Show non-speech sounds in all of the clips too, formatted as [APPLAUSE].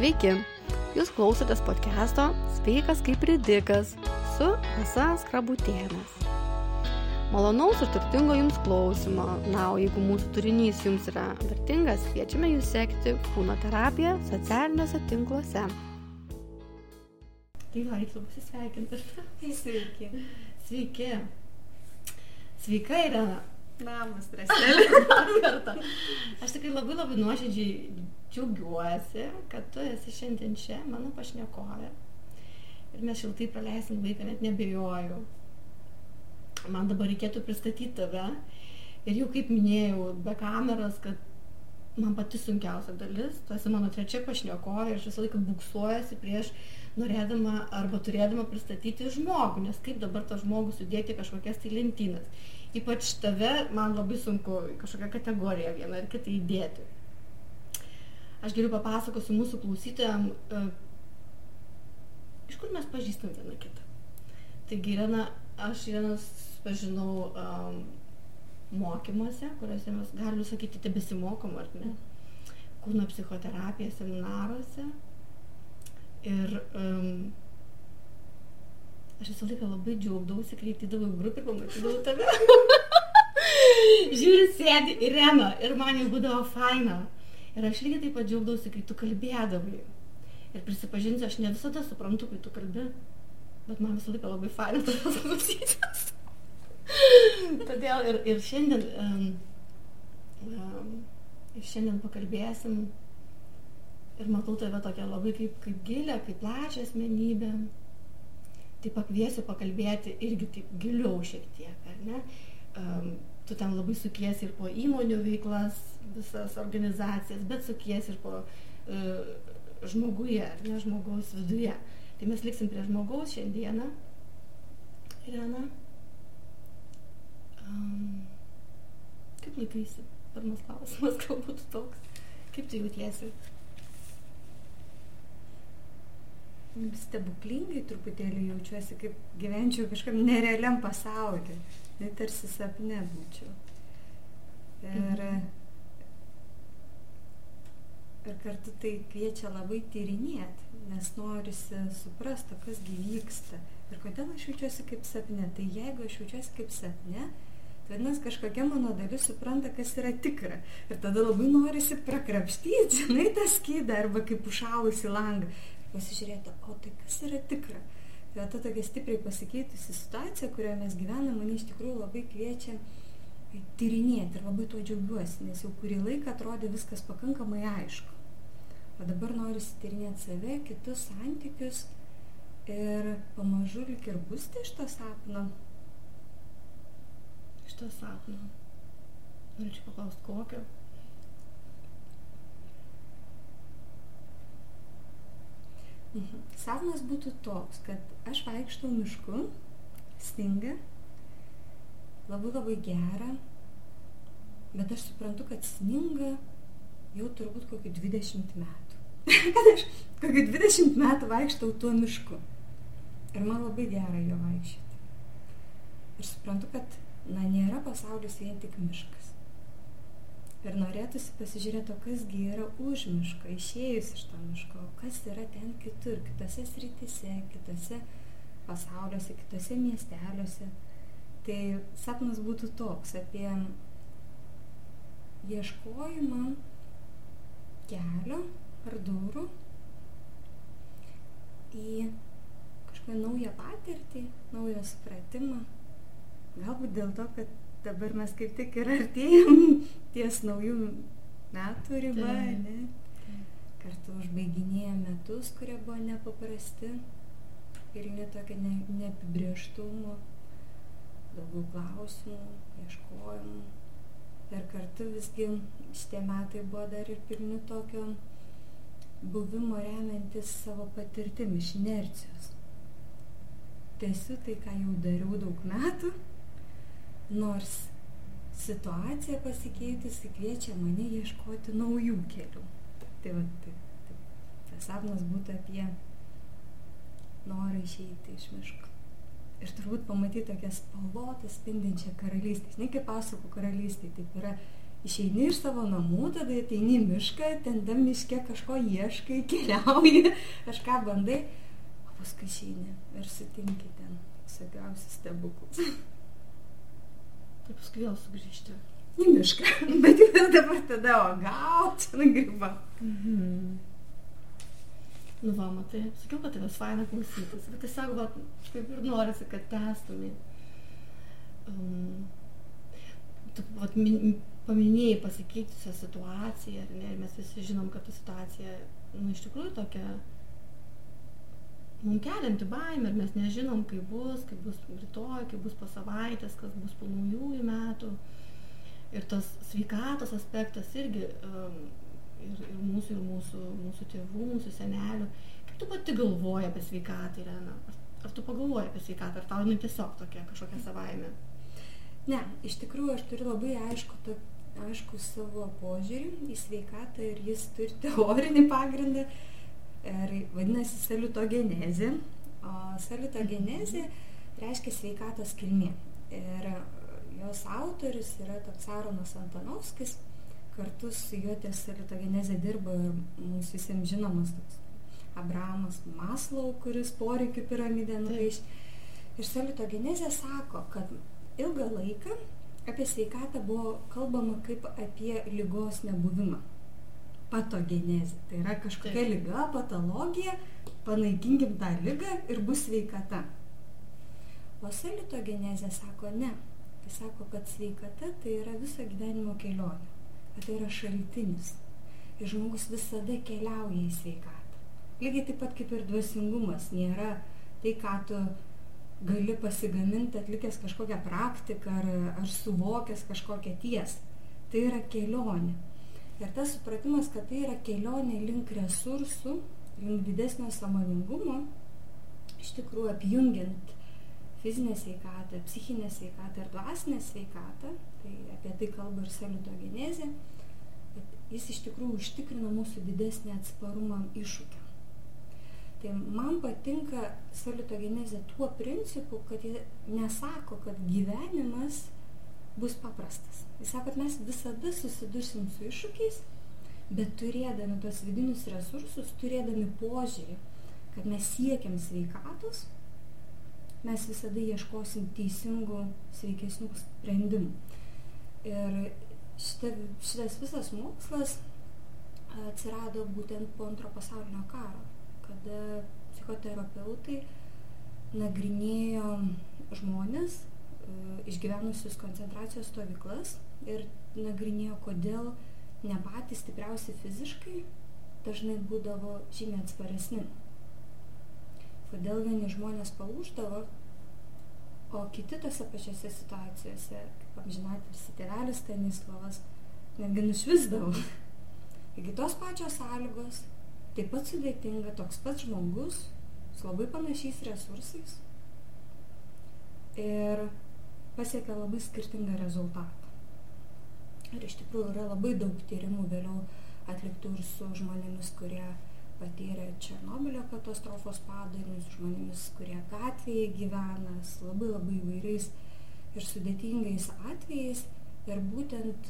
Sveiki, jūs klausotės podcast'o Sveikas kaip ridikas su Asa Skrabutėnas. Malonaus ir turtingo jums klausimo. Na, o jeigu mūsų turinys jums yra vertingas, kviečiame jūs sekti kūno terapiją socialiniuose tinkluose. Tai va, reiktų pasisveikinti. Sveiki. Sveiki. Sveika, Irena. Namas, Reselė. [LAUGHS] Aš tikrai labai labai nuoširdžiai džiaugiuosi, kad tu esi šiandien čia, mano pašnekovė. Ir mes šiltai praleisim laiką, net nebejoju. Man dabar reikėtų pristatyti tave. Ir jau kaip minėjau, be kameros, kad man pati sunkiausia dalis, tu esi mano trečia pašnekovė aš visą laiką buksuojasi prieš norėdama arba turėdama pristatyti žmogų, nes kaip dabar tą žmogų sudėti kažkokias tai lentynas ypač tave man labai sunku kažkokią kategoriją vieną ar kitą įdėti. Aš geriau papasakosiu mūsų klausytojam, uh, iš kur mes pažįstam vieną kitą. Taigi, Irena, aš Irenas pažinau um, mokymuose, kuriuose mes, galiu sakyti, tebesimokom, ar ne, kūno psichoterapija seminaruose. Ir um, aš visą laiką labai džiaugdavausi, kai ateidavau į grupę ir pamatydavau tave. [LAUGHS] Žiūri, sėdi Irena ir man jau būdavo faina. Ir aš lygiai taip pat džiaugdavausi, kai tu kalbėdavai. Ir prisipažinsiu, aš ne visada suprantu, kai tu kalbi, bet man visą laiką labai faina [LAUGHS] tavęs klausytis. Todėl ir, ir šiandien, um, um, ir šiandien pakalbėsim ir matau tave tokią labai kaip, kaip gilę, kaip plačią asmenybę tai pakviesiu pakalbėti irgi taip giliau šiek tiek, ar ne? Um, tu ten labai sukiesi ir po įmonių veiklas, visas organizacijas, bet sukiesi ir po uh, žmoguje, ar ne žmogaus viduje. Tai mes liksim prie žmogaus šiandieną. Irena. Um, kaip laikaisi? Pirmas klausimas [LAUGHS] galbūt toks. Kaip tu jautiesi? Stebuklingai truputėlį jaučiuosi, kaip gyvenčiau kažkam nerealiam pasauliu, net tarsi sapne būčiau. Ir, mhm. ir kartu tai kviečia labai tyrinėti, nes norisi suprasti, kas gyvyksta ir kodėl aš jaučiuosi kaip sapne. Tai jeigu aš jaučiuosi kaip sapne, tai vadinasi, kažkokia mano dalis supranta, kas yra tikra. Ir tada labai norisi prakrapštyti, žinai, tą skydą arba kaip užšalusi langą pasižiūrėti, o tai kas yra tikra. Tai ta tokia stipriai pasikeitusi situacija, kurioje mes gyvename, mane iš tikrųjų labai kviečia tyrinėti ir labai tuo džiaugiuosi, nes jau kurį laiką atrodė viskas pakankamai aišku. O dabar noriu tyrinėti save, kitus santykius ir pamažu lik ir būsti iš to sapno. Iš to sapno. Norėčiau paklausti, kokio? Mhm. Sapnas būtų toks, kad aš vaikštau mišku, stinga, labai labai gera, bet aš suprantu, kad sninga jau turbūt kokį 20 metų. [LAUGHS] kad aš kokį 20 metų vaikštau tuo mišku. Ir man labai gera jo vaikščioti. Ir suprantu, kad na, nėra pasaulis vien tik miškas. Ir norėtųsi pasižiūrėti, o kasgi yra už miško, išėjus iš to miško, kas yra ten kitur, kitose srityse, kitose pasauliuose, kitose miesteliuose. Tai sapnas būtų toks apie ieškojimą kelio ar durų į kažkokią naują patirtį, naują supratimą. Galbūt dėl to, kad dabar mes kaip tik ir artėjom [LAUGHS] ties naujų metų riba, ne? Kartu užbaiginėjom metus, kurie buvo nepaprasti ir netokio ne, neapibrieštumo, daugiau klausimų, ieškojimų. Ir kartu visgi šitie metai buvo dar ir pilni tokio buvimo remiantis savo patirtim iš inercijos. Tiesiu tai, ką jau dariau daug metų nors situacija pasikeitusi kviečia mane ieškoti naujų kelių. Tai va, tai, tai, tas sapnas būtų apie norą išeiti iš miško. Ir turbūt pamatyti tokią spalvotą spindinčią karalystę. Ne kaip pasakų karalystė, taip yra išeini iš savo namų, tada ateini į mišką, ten tam miške kažko ieškai, [LAUGHS] keliauji, kažką bandai, o paskui išeini ir sutinki ten visokiausius stebuklus. [LAUGHS] Tai paskui vėl sugrįžti. Į mišką. [LAUGHS] Bet jau dabar tada, o gal čia nagryba. Mhm. Nu, va, matai, sakiau, kad tavęs faina klausytis, bet tiesiog, va, kaip ir norisi, kad tęstumai. Um, tu, va, min, paminėjai pasikeitusią situaciją, ne, ir mes visi žinom, kad ta situacija, nu, iš tikrųjų tokia, mums kelianti baimę ir mes nežinom, kaip bus, kaip bus rytoj, kaip bus po savaitės, kas bus po naujųjų metų. Ir tas sveikatos aspektas irgi um, ir, ir mūsų, ir mūsų, mūsų tėvų, mūsų senelių. Kaip tu pati galvoji apie sveikatą, Irena? Ar, ar tu pagalvoji apie sveikatą, ar tau jinai tiesiog tokia kažkokia savaime? Ne, iš tikrųjų aš turiu labai aišku, to, aišku savo požiūrį į sveikatą ir jis turi teorinį pagrindą ir vadinasi salutogenezė. O salutogenezė reiškia sveikatos kilmė. Ir jos autorius yra toks Aronas Antonovskis, kartu su juo ties salutogenezė dirba ir mums visiems žinomas toks Abrahamas Maslau, kuris poreikių piramidę nupaišė. Ir salutogenezė sako, kad ilgą laiką apie sveikatą buvo kalbama kaip apie lygos nebuvimą. Patogenezė. Tai yra kažkokia Taip. lyga, patologija, panaikinkim tą lygą ir bus sveikata. O salutogenezė sako ne. Tai sako, kad sveikata tai yra viso gyvenimo kelionė. Kad tai yra šaltinis. Ir žmogus visada keliauja į sveikatą. Lygiai taip pat kaip ir dvasingumas nėra tai, ką tu gali pasigaminti atlikęs kažkokią praktiką ar, ar suvokęs kažkokią tiesą. Tai yra kelionė. Ir tas supratimas, kad tai yra kelionė link resursų, link didesnio samoningumo, iš tikrųjų apjungiant fizinę sveikatą, psichinę sveikatą ir dvasinę sveikatą, tai apie tai kalba ir salutogenezė, jis iš tikrųjų užtikrina mūsų didesnį atsparumą iššūkiam. Tai man patinka salutogenezė tuo principu, kad jie nesako, kad gyvenimas bus paprastas. Jis sako, kad mes visada susidursim su iššūkiais, bet turėdami tos vidinius resursus, turėdami požiūrį, kad mes siekiam sveikatos, mes visada ieškosim teisingų, sveikesnių sprendimų. Ir šita, šitas visas mokslas atsirado būtent po antro pasaulinio karo, kada psichoterapeutai nagrinėjo žmonės, išgyvenusius koncentracijos stovyklas ir nagrinėjo, kodėl ne patys stipriausi fiziškai dažnai būdavo žymiai atsparesni. Kodėl vieni žmonės palūždavo, o kiti tose pačiose situacijose, kaip amžinatelis tėvelis Stanislavas, netgi nušvisdavo. Taigi tos pačios sąlygos, taip pat sudėtinga, toks pats žmogus, su labai panašiais resursais ir pasiekia labai skirtingą rezultatą. Ir iš tikrųjų yra labai daug tyrimų vėliau atliktų ir su žmonėmis, kurie patyrė Černobilio katastrofos padarinius, žmonėmis, kurie gatvėje gyvena, labai labai įvairiais ir sudėtingais atvejais. Ir būtent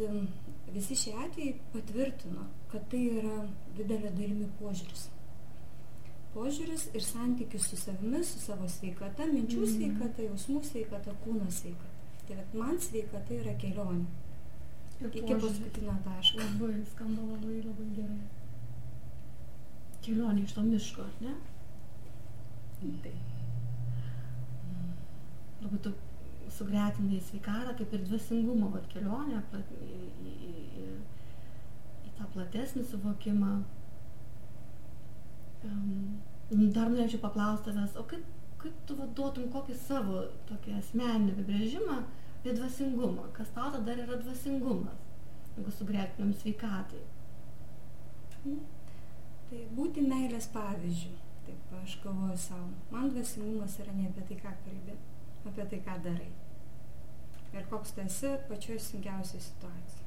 visi šie atvejai patvirtino, kad tai yra didelė dalimi požiūris. Požiūris ir santykis su savimi, su savo sveikata, minčių Mhm. sveikata, jausmų sveikata, kūno sveikata. Tai man sveikata yra kelionė. Ir Iki paskutinio taško. Labai, skamba labai, labai gerai. Kelionė iš to miško, ar ne? Tai. Labai tu sugretinai sveikatą kaip ir dvasingumą, vat kelionę plat- į, į, į, į, į tą platesnį suvokimą. Um, dar norėčiau paklausti tavęs, o kaip, kaip tu duotum kokį savo tokį asmeninį apibrėžimą apie dvasingumą? Kas tau tada yra dvasingumas, jeigu sugretinam sveikatai? Tai būti meilės pavyzdžių. Taip aš galvoju savo. Man dvasingumas yra ne apie tai, ką kalbė, apie tai, ką darai. Ir koks tu esi pačioje sunkiausioje situacijoje.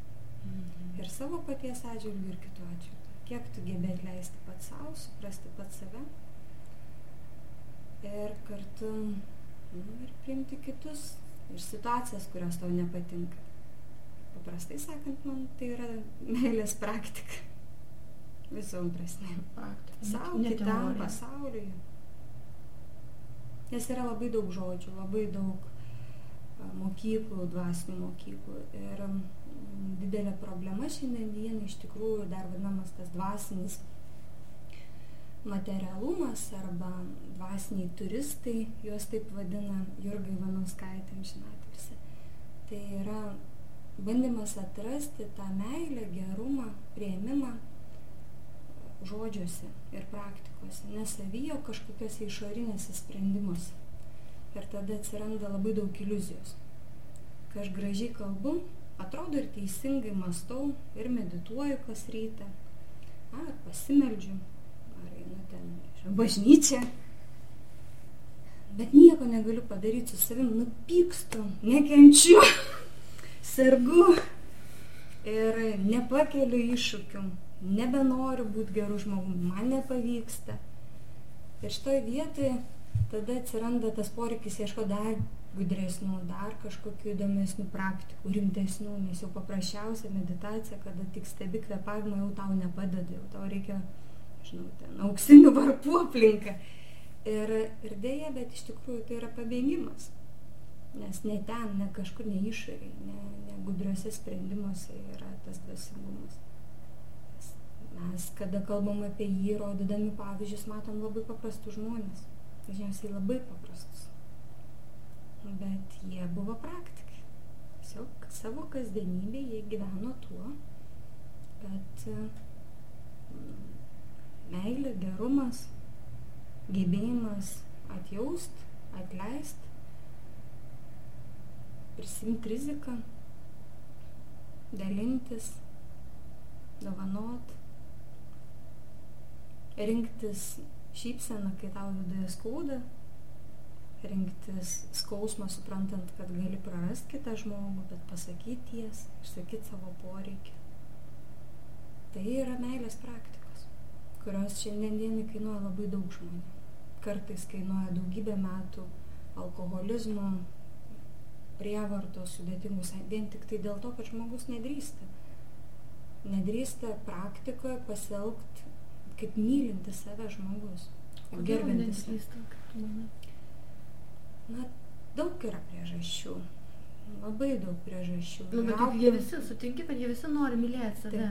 Ir savo paties atžvilgių, ir kitų atžvilgių. Kiek tu gebė atleisti pats savo, suprasti pats save. Ir kartu nu, ir priimti kitus ir situacijas, kurios tau nepatinka. paprastai sakant, man tai yra meilės praktika. Visom prasmėm. Ne kitam, pasauliui. Nes yra labai daug žodžių, labai daug mokyklų, dvasinių mokyklų. Ir didelė problema šiandien dienai iš tikrųjų dar vadinamas tas dvasinis materialumas arba dvasiniai turistai, juos taip vadina Jurga Ivanauskaitė amžinatilsė. Tai yra bandymas atrasti tą meilę, gerumą, prieimimą žodžiuose ir praktikose, ne savyje, o kažkokiuose išorinėse sprendimuose. Ir tada atsiranda labai daug iliuzijos. Kai aš gražiai kalbu, atrodo ir teisingai mastau ir medituoju kas rytą, ar pasimeldžiu, ten į bažnyčią. Bet nieko negaliu padaryti su savim, nupykstu, nekenčiu, [LAUGHS] sergu ir nepakeliu iššūkių, nebenoriu būti gerų žmogų, man nepavyksta. Ir šitoje vietoje tada atsiranda tas poreikis ieško dar gudresnių, dar kažkokių įdomesnių praktikų, rimtesnių, nes jau paprasčiausia meditacija, kada tik stebi kvepavimą, jau tau nepadeda, jau tau reikia, žinau, ten auksinių varpų aplinka. Ir, ir dėja, bet iš tikrųjų tai yra pabėgimas. Nes ne ten, ne kažkur, ne išoriai, ne, ne gudriuose sprendimuose yra tas dvasingumas. Mes, kada kalbam apie jį, rodydami pavyzdžius, matom labai paprastus žmonės. Dažniausiai labai paprastus. Bet jie buvo praktikai. Tiesiog savo kasdienybėje jie gyveno tuo, kad mm, meilė, gerumas, gebėjimas atjaust, atleist, prisimti riziką, dalintis, dovanot, rinktis šypseną, kai tau viduje skauda, rinktis skausmą, suprantant, kad gali prarasti kitą žmogų, bet pasakyti ties, išsakyti savo poreikį. Tai yra meilės praktikos, kurios šiandien dienai kainuoja labai daug žmonių. Kartais kainuoja daugybę metų alkoholizmo, prievartos, sudėtingų santykių, vien tik tai dėl to, kad žmogus nedrįsta. Nedrįsta praktikoje pasielgti kaip mylinti save žmogus, gerbintis. Na, daug yra priežasčių. Labai daug priežasčių. Nu, bet juk Laukti- jie visi, sutinki, kad jie visi nori mylėti save.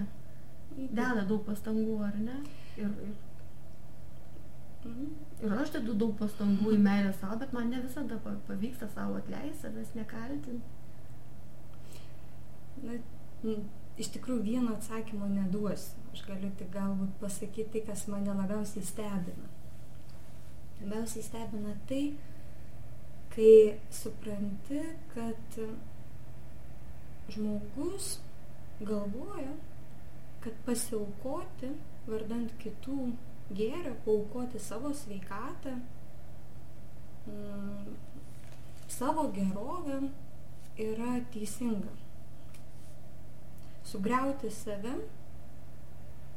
Deda daug pastangų, ar ne? Ir, ir, Mhm. ir aš dedu daug pastangų į meilę savo, bet man ne visada pa- pavyksta savo atleisti, savęs nekaltinti. Na, iš tikrųjų vieno atsakymo neduosiu. Aš galiu tik galbūt pasakyti tai, kas mane labiausiai stebina. Labiausiai stebina tai, kai supranti, kad žmogus galvoja, kad pasiaukoti vardant kitų gėrio, paukoti savo sveikatą, mm, savo gerovę yra teisinga sugriauti save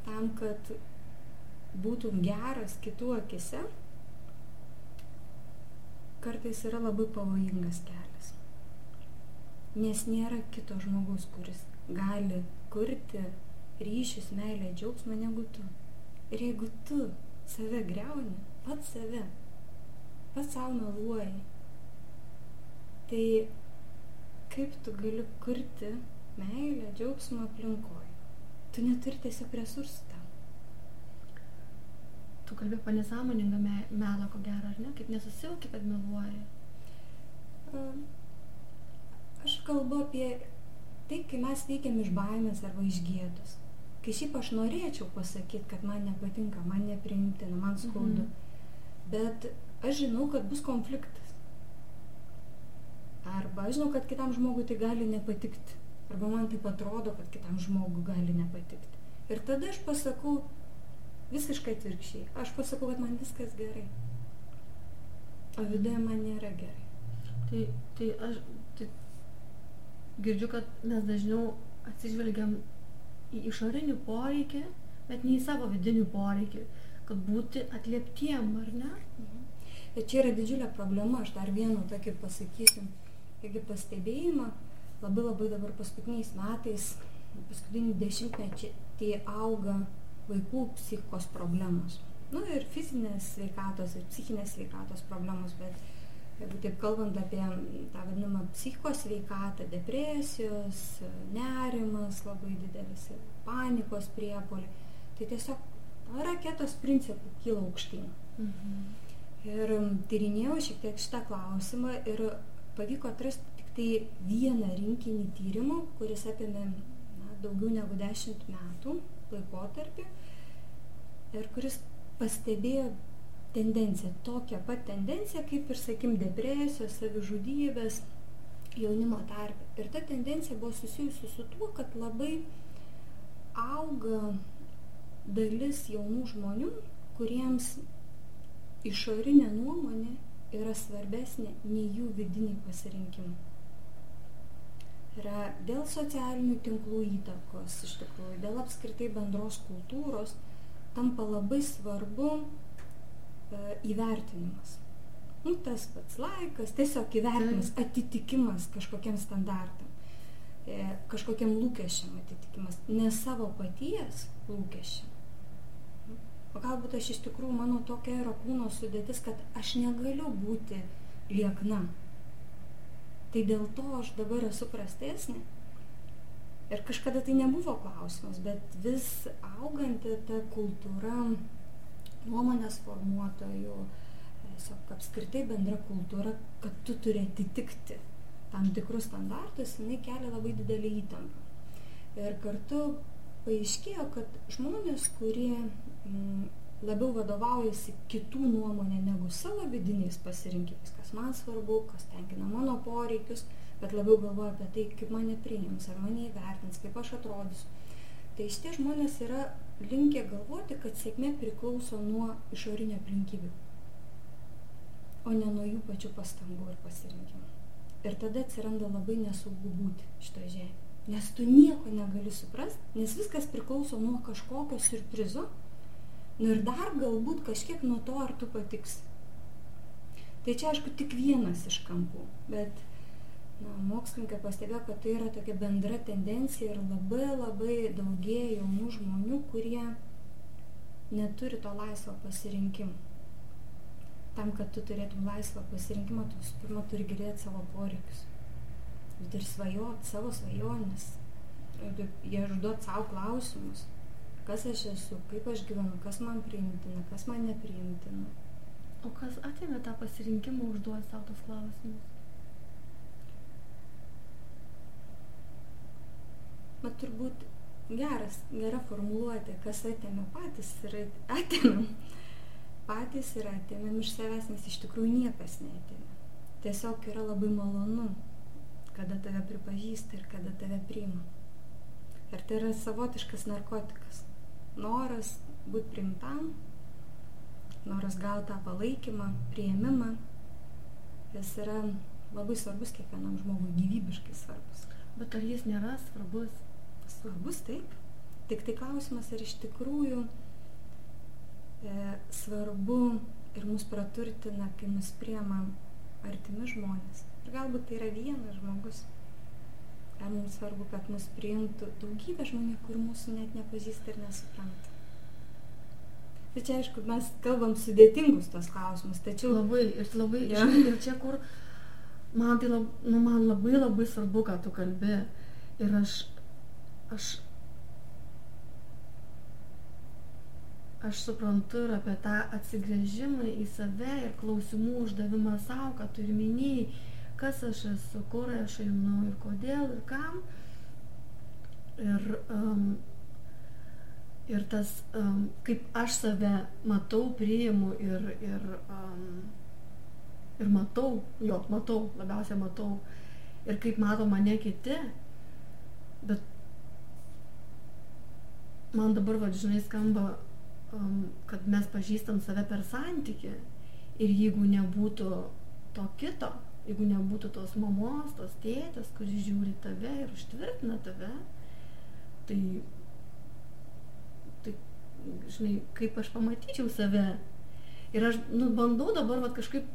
tam, kad būtum geras kitų akise, kartais yra labai pavojingas kelias. Nes nėra kito žmogus, kuris gali kurti ryšius, meilę, džiaugsmą negu tu. Ir jeigu tu save greuni, pats save, pats savo meluoji, tai kaip tu gali kurti meilę, džiaugsmą aplinkoje. Tu neturi tiesiog resursų tam. Tu kalbė apie nesąmoningą me melą, ko gero, ar ne? Kaip nesusivokė, kad meluoja. A, Aš kalbu apie tai, kai mes veikiam iš baimės arba iš gėdos. Kai šiaip aš norėčiau pasakyti, kad man nepatinka, man nepriimtina, man skaudu. Mhm. Bet aš žinau, kad bus konfliktas. Arba aš žinau, kad kitam žmogui tai gali nepatikti. Arba man taip atrodo, kad kitam žmogui gali nepatikti. Ir tada aš pasakau visiškai atvirkščiai. Aš pasakau, kad man viskas gerai. O viduje man nėra gerai. Tai, tai aš tai girdžiu, kad mes dažniau atsižvelgiam į išorinį poreikį, bet ne į savo vidinį poreikį, kad būti atlieptiem, ar ne? Ir čia yra didžiulė problema, aš dar vieną tokį pasakysiu, irgi pastebėjimą, labai labai dabar paskutiniais metais, paskutinį dešimtmetį tai auga vaikų psichikos problemos. Nu ir fizinės sveikatos, ir psichinės sveikatos problemos, bet jeigu taip kalbant apie tą vadinamą psichikos sveikatą, depresijos, nerimas labai didelis, panikos priepolį, tai tiesiog raketos principų kyla aukštyn. Mhm. Ir tyrinėjau šiek tiek šitą klausimą ir pavyko atrasti tik tai vieną rinkinį tyrimų, kuris apėmė na, daugiau negu dešimt metų laikotarpį ir kuris pastebėjo tendenciją, tokią pat tendenciją kaip ir, sakim, depresijos, savižudybės jaunimo tarpe. Ir ta tendencija buvo susijusi su tuo, kad labai auga dalis jaunų žmonių, kuriems išorinė nuomonė yra svarbesnė nei jų vidiniai pasirinkimai. Yra dėl socialinių tinklų įtakos, iš tikrųjų, dėl apskritai bendros kultūros tampa labai svarbu įvertinimas. Nu, tas pats laikas, tiesiog įvertinimas, atitikimas kažkokiam standartam, e, kažkokiam lūkesčiam atitikimas, ne savo paties lūkesčiam o galbūt aš iš tikrųjų mano tokia yra kūno sudėtis, kad aš negaliu būti liekna. Tai dėl to aš dabar esu prastesnė. Ir kažkada tai nebuvo klausimas, bet vis auganti ta kultūra nuomonės formuotojų, tiesiog apskritai bendra kultūra, kad tu turi atitikti tam tikrus standartus, jinai kelia labai didelį įtampą. Ir kartu paaiškėjo, kad žmonės, kurie Mm, labiau vadovaujasi kitų nuomonė negu savo vidiniais pasirinkimais, kas man svarbu, kas tenkina mano poreikius, bet labiau galvoja apie tai, kaip mane priims, ar mane įvertins, kaip aš atrodysiu. Tai šitie žmonės yra linkę galvoti, kad sėkmė priklauso nuo išorinio aplinkybių, o ne nuo jų pačių pastangų ir pasirinkimų. Ir tada atsiranda labai nesaugu būti šitoje žemėje. Nes tu nieko negali suprasti, nes viskas priklauso nuo kažkokio surprizo, Nu ir dar galbūt kažkiek nuo to, ar tu patiksi. Tai čia aišku tik vienas iš kampų, bet na, mokslininkai pastebėjo, kad tai yra tokia bendra tendencija ir labai labai daugėja jaunų žmonių, kurie neturi to laisvo pasirinkimo. Tam, kad tu turėtum laisvą pasirinkimą, tu visų pirma turi girdėti savo poreikius. Tu turi svajoti savo svajonės. Jie užduot savo klausimus kas aš esu, kaip aš gyvenu, kas man priimtina, kas man nepriimtina. O kas atėmė tą pasirinkimą užduoti savo tos klausimus? Man turbūt geras, gera formuluotė, kas atėmė patys ir atėmėm. Patys ir atėmėm iš savęs, nes iš tikrųjų niekas neatėmė. Tiesiog yra labai malonu, kada tave pripažįsta ir kada tave priima. Ir tai yra savotiškas narkotikas noras būti primtam, noras gauti tą palaikymą, prieimimą, jis yra labai svarbus kiekvienam žmogui, gyvybiškai svarbus. Bet ar jis nėra svarbus? Svarbus taip. Tik tai klausimas, ar iš tikrųjų e, svarbu ir mus praturtina, kai mus priema artimi žmonės. Ir galbūt tai yra vienas žmogus, Ar mums svarbu, kad mus priimtų daugybė žmonių, kur mūsų net nepažįsta ir nesupranta. Tai čia aišku, mes kalbam sudėtingus tos klausimus, tačiau... Labai, ir labai, ja. ir čia kur, man tai lab, nu, man labai labai svarbu, ką tu kalbi. Ir aš, aš, aš suprantu ir apie tą atsigrėžimą į save ir klausimų uždavimą savo, ką tu ir minėjai kas aš esu, kur aš einu ir kodėl ir kam. Ir, um, ir tas, um, kaip aš save matau, priimu ir, ir, um, ir matau, jo, matau, labiausiai matau. Ir kaip mato mane kiti. Bet man dabar, va, žinai, skamba, um, kad mes pažįstam save per santyki. Ir jeigu nebūtų to kito, jeigu nebūtų tos mamos, tos tėtės, kuris žiūri tave ir užtvirtina tave, tai, tai, žinai, kaip aš pamatyčiau save. Ir aš, nu, bandau dabar, va, kažkaip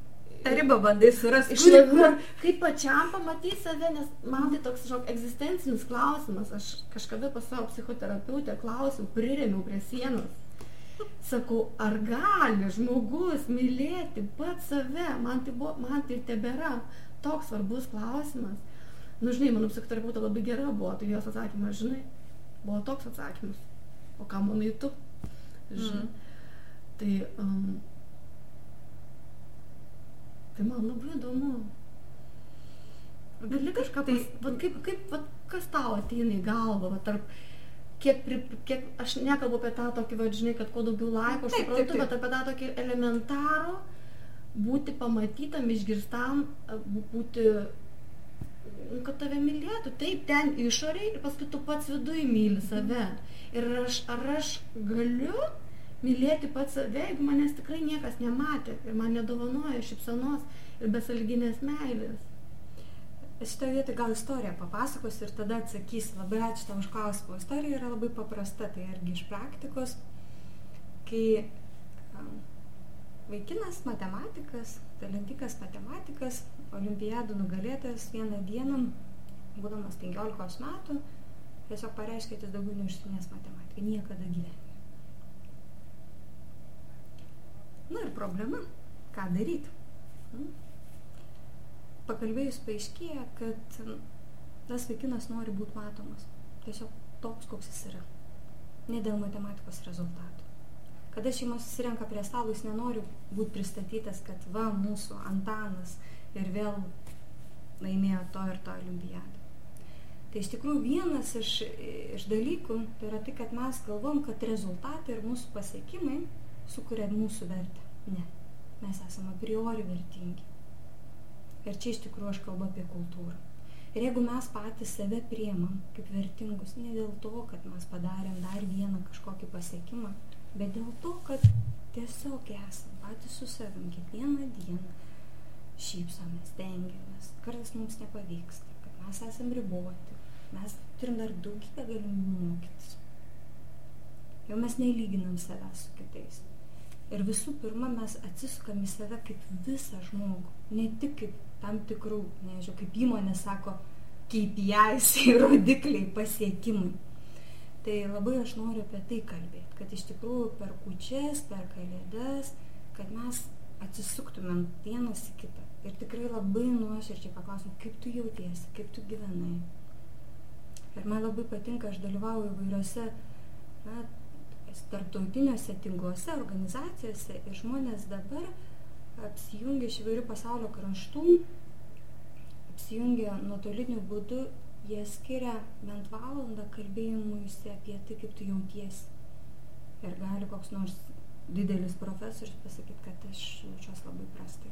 tą ribą bandai surasti. Išlaviruot, kaip pačiam pamatyti save, nes man tai toks žinok, egzistencinis klausimas. Aš kažkada pas savo psichoterapeutę klausiau, priremiau prie sienos. Sakau, ar gali žmogus mylėti pat save? Man tai, buvo, man tai tebėra toks svarbus klausimas. Nu, žinai, mano psichoterapeutė labai gera buvo, tai jos atsakymas, žinai, buvo toks atsakymas. O ką manai tu? Žinai. Mm. Tai, um, tai man labai įdomu. Gali kažką, tai, va, kaip, kaip, va, kas tau ateina į galvą, va, tarp, kiek, pri, kiek, aš nekalbu apie tą tokį, va, žinai, kad kuo daugiau laiko, aš suprantu, bet apie tą tokį elementarų, būti pamatytam, išgirstam, būti, nu, kad tave mylėtų, taip, ten išoriai ir paskui tu pats viduje myli save. Ir aš, ar aš galiu mylėti pats save, jeigu manęs tikrai niekas nematė ir man nedovanoja šipsanos ir besalginės meilės. Šitą vietą gal istoriją papasakos ir tada atsakys. Labai ačiū tau už klausimą. Istorija yra labai paprasta, tai irgi iš praktikos, kai vaikinas matematikas, talentingas matematikas, olimpiadų nugalėtojas vieną dieną, būdamas 15 metų, tiesiog pareiškė, kad jis daugiau neužsiminės matematiką, niekada gyvenime. Na ir problema, ką daryti. Hmm? Pakalbėjus paaiškėja, kad tas vaikinas nori būti matomas. Tiesiog toks, koks jis yra. Ne dėl matematikos rezultatų. Kada šeima susirenka prie stalo, jis nenori būti pristatytas, kad va, mūsų Antanas ir vėl laimėjo to ir to olimpiadą. Tai iš tikrųjų vienas iš, iš dalykų tai yra tai, kad mes galvom, kad rezultatai ir mūsų pasiekimai sukuria mūsų vertę. Ne. Mes esame a priori vertingi. Ir čia iš tikrųjų aš kalbu apie kultūrą. Ir jeigu mes patys save priemam kaip vertingus, ne dėl to, kad mes padarėm dar vieną kažkokį pasiekimą, bet dėl to, kad tiesiog esam patys su savim kiekvieną dieną šypsomės, tengiamės, kartais mums nepavyksta, kad mes esam riboti, mes turim dar daugybę galimybių mokytis. Jau mes nelyginam savęs su kitais. Ir visų pirma, mes atsisukam į save kaip visą žmogų, ne tik kaip tam tikrų, nežinau, kaip įmonė sako, KPIs, rodikliai, pasiekimai. Tai labai aš noriu apie tai kalbėti, kad iš tikrųjų per kučias, per kalėdas, kad mes atsisuktumėm vienas į kitą ir tikrai labai nuoširdžiai paklausim, kaip tu jautiesi, kaip tu gyvenai. Ir man labai patinka, aš dalyvauju įvairiose na, tarptautiniuose tinkluose, organizacijose ir žmonės dabar apsijungia iš įvairių pasaulio kraštų, apsijungia nuotoliniu būdu, jie skiria bent valandą kalbėjimuisi apie tai, kaip tu jautiesi. Ir gali koks nors didelis profesorius pasakyti, kad aš jaučiuosi labai prastai.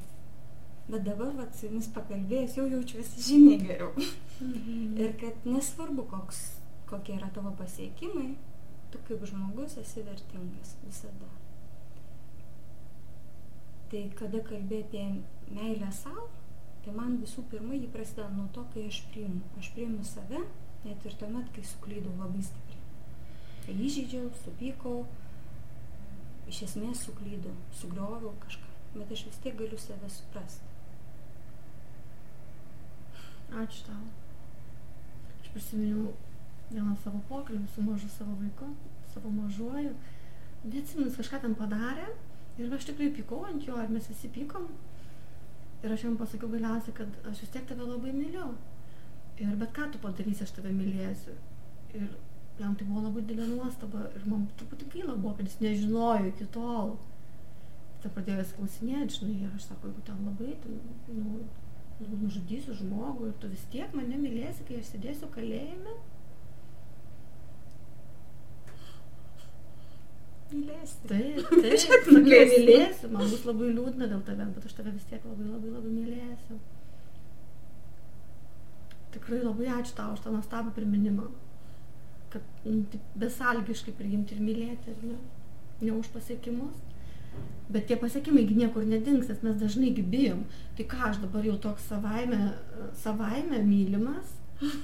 Bet dabar, vat, su jumis pakalbėjęs, jau jaučiuosi žymiai geriau. Mhm. [LAUGHS] ir kad nesvarbu, koks, kokie yra tavo pasiekimai, tu kaip žmogus esi vertingas visada. Tai kada kalbė apie meilę savo, tai man visų pirma jį prasideda nuo to, kai aš priimu. Aš priimu save, net ir tuomet, kai suklydau labai stipriai. Kai įžeidžiau, supykau, iš esmės suklydau, sugrioviau kažką, bet aš vis tiek galiu save suprasti. Ačiū tau. Aš prisiminiau vieną savo pokalbį su mažu savo vaiku, savo mažuoju. Neatsimins, kažką ten padarė ir aš tikrai pykau ant jo, ir mes visi pykom. Ir aš jam pasakiau galiausiai, kad aš vis tiek tave labai myliu. Ir bet ką tu padarysi, aš tave mylėsiu. Ir jam tai buvo labai didelė nuostaba ir man truputį gaila buvo, kad jis nežinojo iki tol. Tai pradėjo jas klausinėti, žinai, ir aš sako, jeigu ten labai, tai, nu, nužudysiu žmogų ir tu vis tiek mane mylėsi, kai aš sėdėsiu kalėjime. Mylėsi. Taip, [LAUGHS] taip, mylėsiu. mylėsiu. Man bus labai liūdna dėl tavęs, bet aš tave vis tiek labai labai labai mylėsiu. Tikrai labai ačiū tau už tą nuostabų priminimą, kad nu, besalgiškai priimti ir mylėti, ir ne, ne už pasiekimus. Bet tie pasiekimai niekur nedings, nes mes dažnai bijom. Tai ką aš dabar jau toks savaime, savaime mylimas,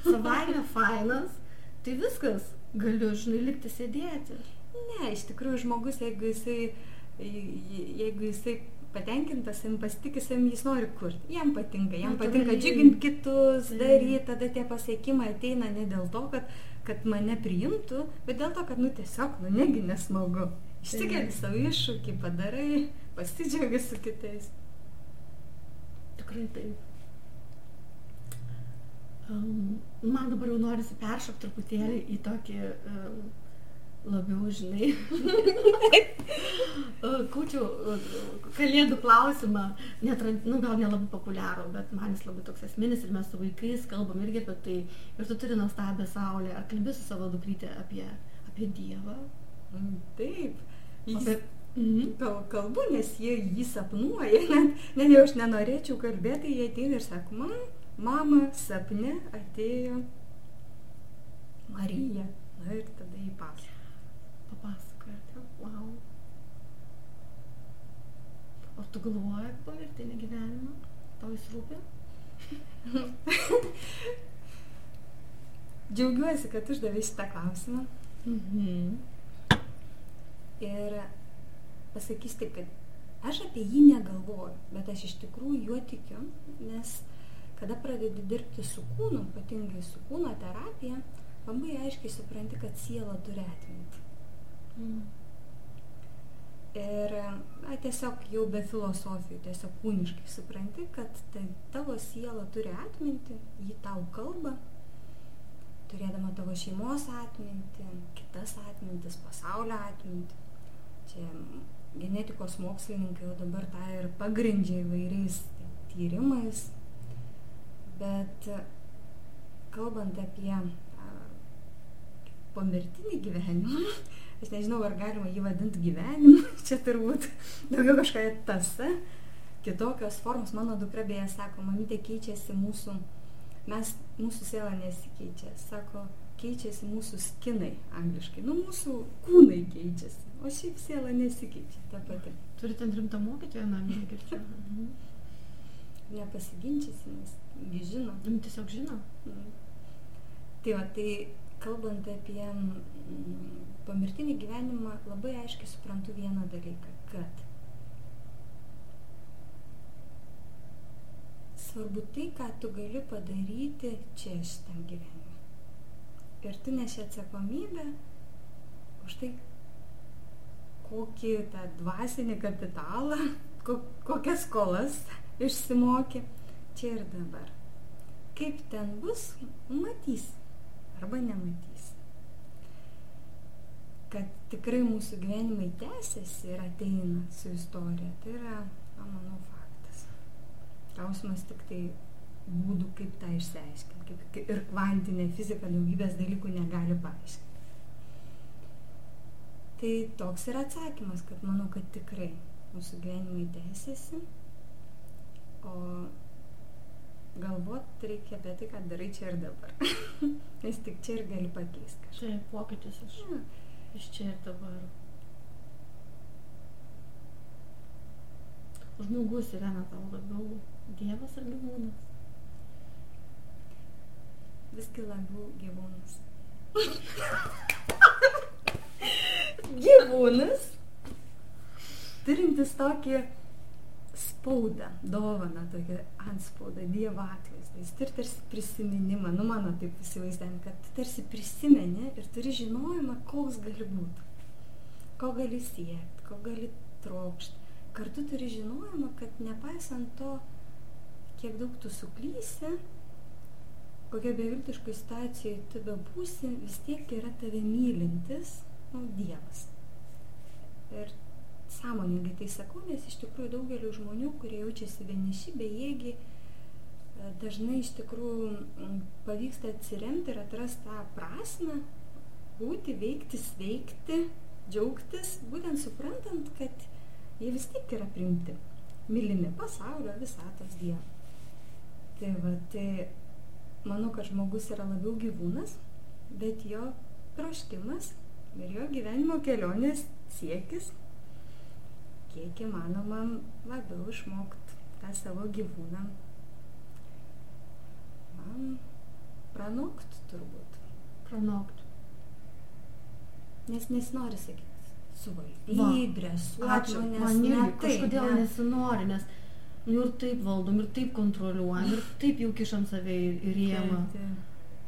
savaime fainas, tai viskas, galiu, žinai, likti sėdėti. Ne, iš tikrųjų žmogus, jeigu jisai, jeigu jisai patenkintas, savim pasitikė savim, jis nori kurti. Jam patinka, jam Natūraliai. patinka džiuginti kitus, Taip. daryti, tada tie pasiekimai ateina ne dėl to, kad, kad mane priimtų, bet dėl to, kad, nu, tiesiog, nu, negi nesmagu. Išsikeli Taip. savo iššūkį, padarai, pasidžiaugi su kitais. Tikrai taip. Um, man dabar jau norisi peršokti truputėlį į tokį um, labiau, žinai, [LAUGHS] kūčių kalėdų klausimą, netran, nu, gal nelabai populiarų, bet man jis labai toks esminis ir mes su vaikais kalbam irgi apie tai. Ir tu turi nuostabią saulę. Ar kalbė su savo dukrytė apie, apie Dievą? Mm, Taip. Jis, Apie... Mhm. Kal, kalbu, nes jie jį sapnuoja. [LAUGHS] Net, net jau aš nenorėčiau kalbėti, jie ateina ir sako, man, mama, sapne atėjo Marija. Na ir tada jį pasakoja. Papasakojate. Wow. O tu galvoji apie pomirtinį gyvenimą? Tau jis rūpi? [LAUGHS] Džiaugiuosi, kad uždavė šitą klausimą. Mhm. Ir pasakysiu taip, kad aš apie jį negalvoju, bet aš iš tikrųjų juo tikiu, nes kada pradedi dirbti su kūnu, ypatingai su kūno terapija, labai aiškiai supranti, kad siela turi atmintį. Mm. Ir na, tiesiog jau be filosofijų, tiesiog kūniškai supranti, kad tai tavo siela turi atmintį, ji tau kalba, turėdama tavo šeimos atmintį, kitas atmintis, pasaulio atmintį. Čia genetikos mokslininkai jau dabar tą ir pagrindžia įvairiais tyrimais, bet kalbant apie pomirtinį gyvenimą, aš nežinau, ar galima jį vadinti gyvenimu, [LAUGHS] čia turbūt daugiau kažkokia tasa, kitokios formos. Mano dukra beje sako, mamytė keičiasi mūsų, mes, mūsų siela nesikeičia, sako, keičiasi mūsų skinai angliškai, nu mūsų kūnai keičiasi, o šiaip siela nesikeičia ta pati. Turite rimtą mokytoją namie, girdžiu. Mhm. Nepasiginčysi, nes ji žino. Nu, tiesiog žino. Mm. Tai va, tai kalbant apie pomirtinį gyvenimą, labai aiškiai suprantu vieną dalyką, kad svarbu tai, ką tu gali padaryti čia šitam gyvenime. Ir tu neši atsakomybę už tai, kokį tą dvasinį kapitalą, ko, kokias skolas išsimokė čia ir dabar. Kaip ten bus, matys arba nematys. Kad tikrai mūsų gyvenimai tęsiasi ir ateina su istorija, tai yra, na, manau, faktas. Klausimas tik tai būdų, kaip tą išsiaiškinti. Kaip ir kvantinė fizika daugybės dalykų negali paaiškinti. Tai toks yra atsakymas, kad manau, kad tikrai mūsų gyvenimai tęsiasi, o galvot reikia apie tai, ką darai čia ir dabar. [LAUGHS] Nes tik čia ir gali pakeisti kažką. Čia pokytis iš, Ja. iš čia ir dabar. Žmogus yra tau labiau dievas ar gyvūnas? Visgi labiau gyvūnas. [LAUGHS] gyvūnas, turintis tokį spaudą, dovaną, tokią antspaudą, dievo atvaizdą. Jis turi tarsi prisiminimą, nu mano taip įsivaizduojant, kad tarsi prisimeni ir turi žinojimą, koks gali būti, ko gali siekti, ko gali trokšti. Kartu turi žinojimą, kad nepaisant to, kiek daug tu suklysi, kokia beviltiškoj situacijoje tu bebūsi, vis tiek yra tave mylintis nu, Dievas. Ir sąmoningai tai sakau, nes iš tikrųjų daugeliu žmonių, kurie jaučiasi vieniši, bejėgiai, e, dažnai iš tikrųjų pavyksta atsiremti ir atrasti tą prasme, būti, veikti, sveikti, džiaugtis, būtent suprantant, kad jie vis tiek yra primti, mylimi pasaulio, visatos Dievo. Tai va, tai manau, kad žmogus yra labiau gyvūnas, bet jo troškimas ir jo gyvenimo kelionės siekis, kiek įmanoma labiau išmokti tą savo gyvūną. Man pranokt turbūt. Pranokti. Nes nesinori sakyti, suvaldyti, dresuoti man irgi kažkodėl ne. nesinori, nes nu, ir taip valdom, ir taip kontroliuojam, ir taip jau kišam save į rėmą,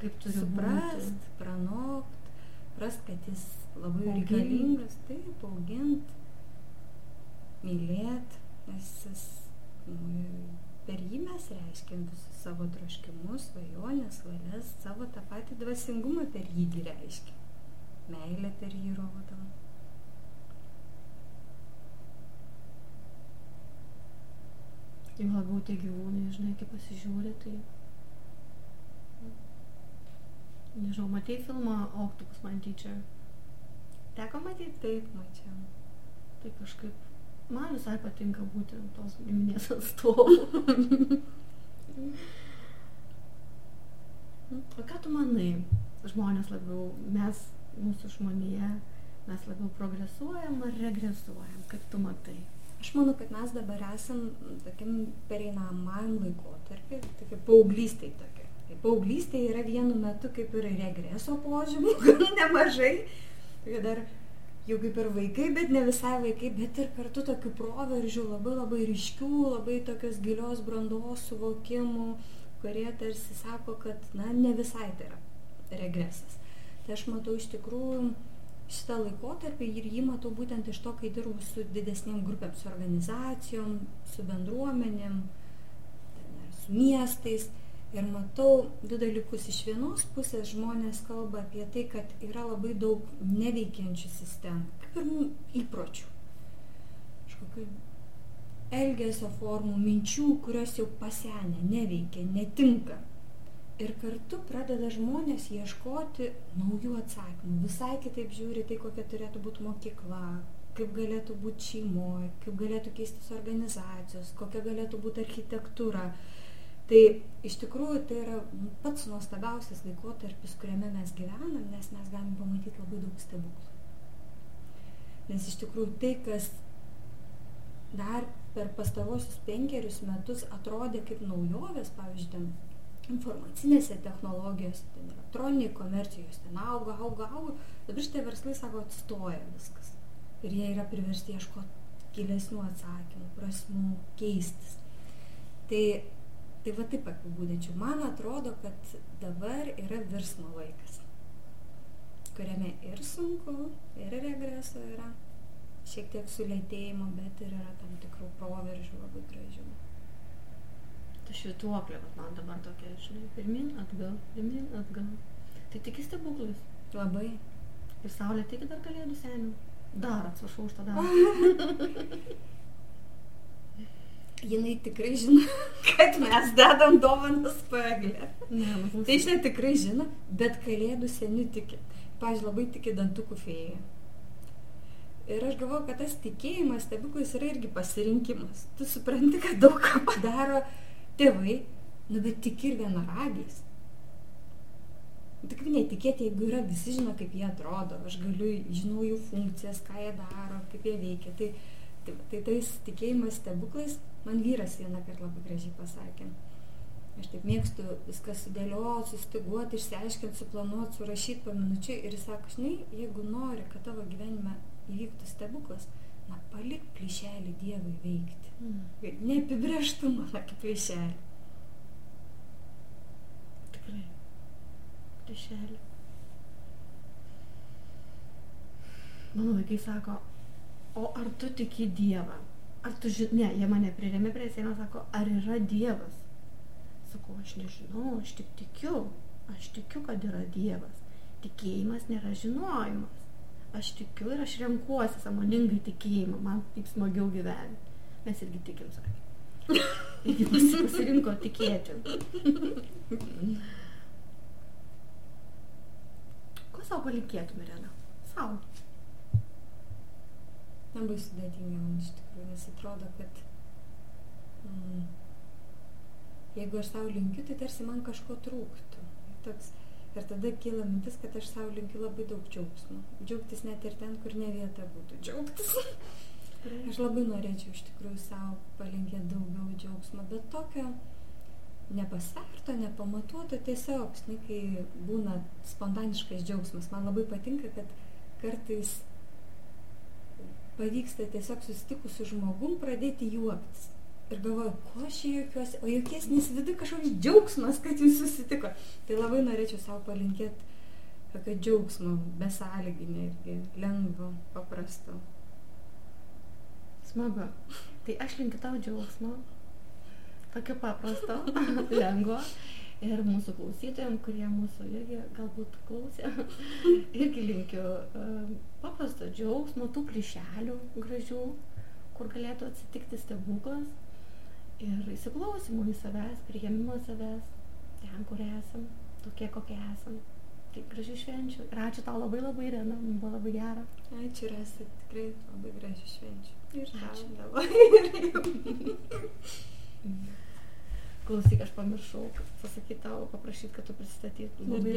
kaip turi suprast, būti. pranokt, prast, kad jis labai reikalingas, taip, augint, mylėt, nes jis, per jį mes reiškiam visus savo troškimus, svajonės, valias, savo tą patį dvasingumą per jį reiškiam. Meilę per jį rodom. Jau labiau tie gyvūnai, žinai, kaip pasižiūri, tai... Nežinau, matei filmą Octopus Man Teacher? Teko matyti? Taip, mačiau. Tai kažkaip man visai patinka būti tos giminės atstovu. o ką tu manai? Žmonės labiau, mes, mūsų žmonėje, mes labiau progresuojam ar regresuojam? Kaip tu matai? Aš manau, kad mes dabar esam tokiam pereinamajam laikotarpį, tokia paauglystė tokia. Tai paauglystė yra vienu metu kaip ir regreso požymų, [LAUGHS] nemažai. Tai dar jau kaip ir vaikai, bet ne visai vaikai, bet ir kartu tokių proveržių, labai labai ryškių, labai tokios gilios brandos suvokimų, kurie tarsi sako, kad, na, ne visai tai yra regresas. Tai aš matau iš tikrųjų šitą laikotarpį ir jį matau būtent iš to, kai dirbu su didesnėm grupėm, su organizacijom, su bendruomenėm, su miestais. Ir matau du dalykus. Iš vienos pusės žmonės kalba apie tai, kad yra labai daug neveikiančių sistemų, kaip ir įpročių. Kažkokių elgesio formų, minčių, kurios jau pasenę, neveikia, netinka. Ir kartu pradeda žmonės ieškoti naujų atsakymų. Visai kitaip žiūri tai, kokia turėtų būti mokykla, kaip galėtų būti šeimoje, kaip galėtų keistis organizacijos, kokia galėtų būti architektūra. Tai iš tikrųjų tai yra pats nuostabiausias laikotarpis, kuriame mes gyvenam, nes mes galim pamatyti labai daug stebuklų. Nes iš tikrųjų tai, kas dar per pastarosius penkerius metus atrodė kaip naujovės, pavyzdžiui, ten informacinėse technologijose, ten elektroniniai komercijos, ten auga, auga, auga, dabar šitie verslai sako, atstoja viskas. Ir jie yra priversti ieškoti gilesnių atsakymų, prasmų, keistis. Tai, tai va taip apibūdinčiau. Man atrodo, kad dabar yra virsmo laikas, kuriame ir sunku, ir regreso yra, šiek tiek sulėtėjimo, bet ir yra tam tikrų proveržių labai gražių. Ta švituoklė, man dabar tokia, žinai, pirmin, atgal, pirmin, atgal. Tai tiki stebuklais. Labai. Ir saulė tiki dar kalėdų senių. Dar, atsiprašau už tą dar. [LAUGHS] Jinai tikrai žino, [LAUGHS] kad mes dedam dovanas paglę. Nu, Tai žinai, tikrai žino, bet kalėdų senių tiki. Pavyzdžiui, labai tiki dantukų fėją. Ir aš galvoju, kad tas tikėjimas stebuklais yra irgi pasirinkimas. Tu supranti, kad daug ką padaro tėvai, nu bet tiki ir vienaragiais. Tik netikėti, jeigu yra, visi žino, kaip jie atrodo, aš galiu, žinau jų funkcijas, ką jie daro, kaip jie veikia. Tai, tai, tai tais tikėjimas stebuklais, man vyras vieną kartą labai gražiai pasakė. Aš taip mėgstu viską sudėlioti, sustiguoti, išsiaiškinti, suplanuoti, surašyti po minučiai ir jis sako, žinai, jeigu nori, kad tavo gyvenime įvyktų stebuklas, na palik plyšelį Dievui veikti. Mm, Neapibrieštumą kaip plyšelį. tikrai. Priešelį. Mano vaikai sako, o ar tu tiki Dievą? Ar tu žinai, ne, jie mane prirėmė prie sienos, sako, ar yra Dievas? Sakau, aš nežinau, aš tik tikiu. Aš tikiu, kad yra Dievas. Tikėjimas nėra žinojimas. Aš tikiu ir aš renkuosi samoningai tikėjimą. Man taip smagiau gyventi. Mes irgi tikim, sakė. Irgi pasi- pasirinko tikėti. Ko savo palinkėtum, Irena? Savo. Labai sudėtinga man iš tikrųjų, nes atrodo, kad mm, jeigu aš savo linkiu, tai tarsi man kažko trūktų. Toks, ir tada kyla mintis, kad aš savo linkiu labai daug džiaugsmo. Džiaugtis net ir ten, kur ne vieta būtų džiaugtis. Aš labai norėčiau iš tikrųjų savo palinkėti daugiau džiaugsmo, bet tokio nepasverto, nepamatuoto, tiesiog, žinai, kai būna spontaniškas džiaugsmas. Man labai patinka, kad kartais pavyksta tiesiog susitikus su žmogum pradėti juoktis. Ir galvoju, ko aš juokiuosi, o juokies nes viduje kažkoks džiaugsmas, kad jūs susitiko. Tai labai norėčiau savo palinkėti tokio džiaugsmo, besąlyginio irgi, lengvo, paprasto. Smagu. Tai aš linkiu tau džiaugsmo, tokio paprasto, [LAUGHS] lengvo. Ir mūsų klausytojams, kurie mūsų irgi galbūt klausė, [LAUGHS] irgi linkiu uh, paprasto džiaugsmo, tų plyšelių gražių, kur galėtų atsitikti stebuklas. Ir įsiklausimų į savęs, priėmimo savęs, ten, kur esam, tokie, kokie esam. Tai gražių švenčių. Ir ačiū tau labai labai, Rena, mums buvo labai gera. Ačiū, Rasa, tikrai labai gražių švenčių. Ir Ačiū dabar. [LAUGHS] [LAUGHS] Klausyk, aš pamiršau pasakyti tau, paprašyti, kad tu pristatytum. Labai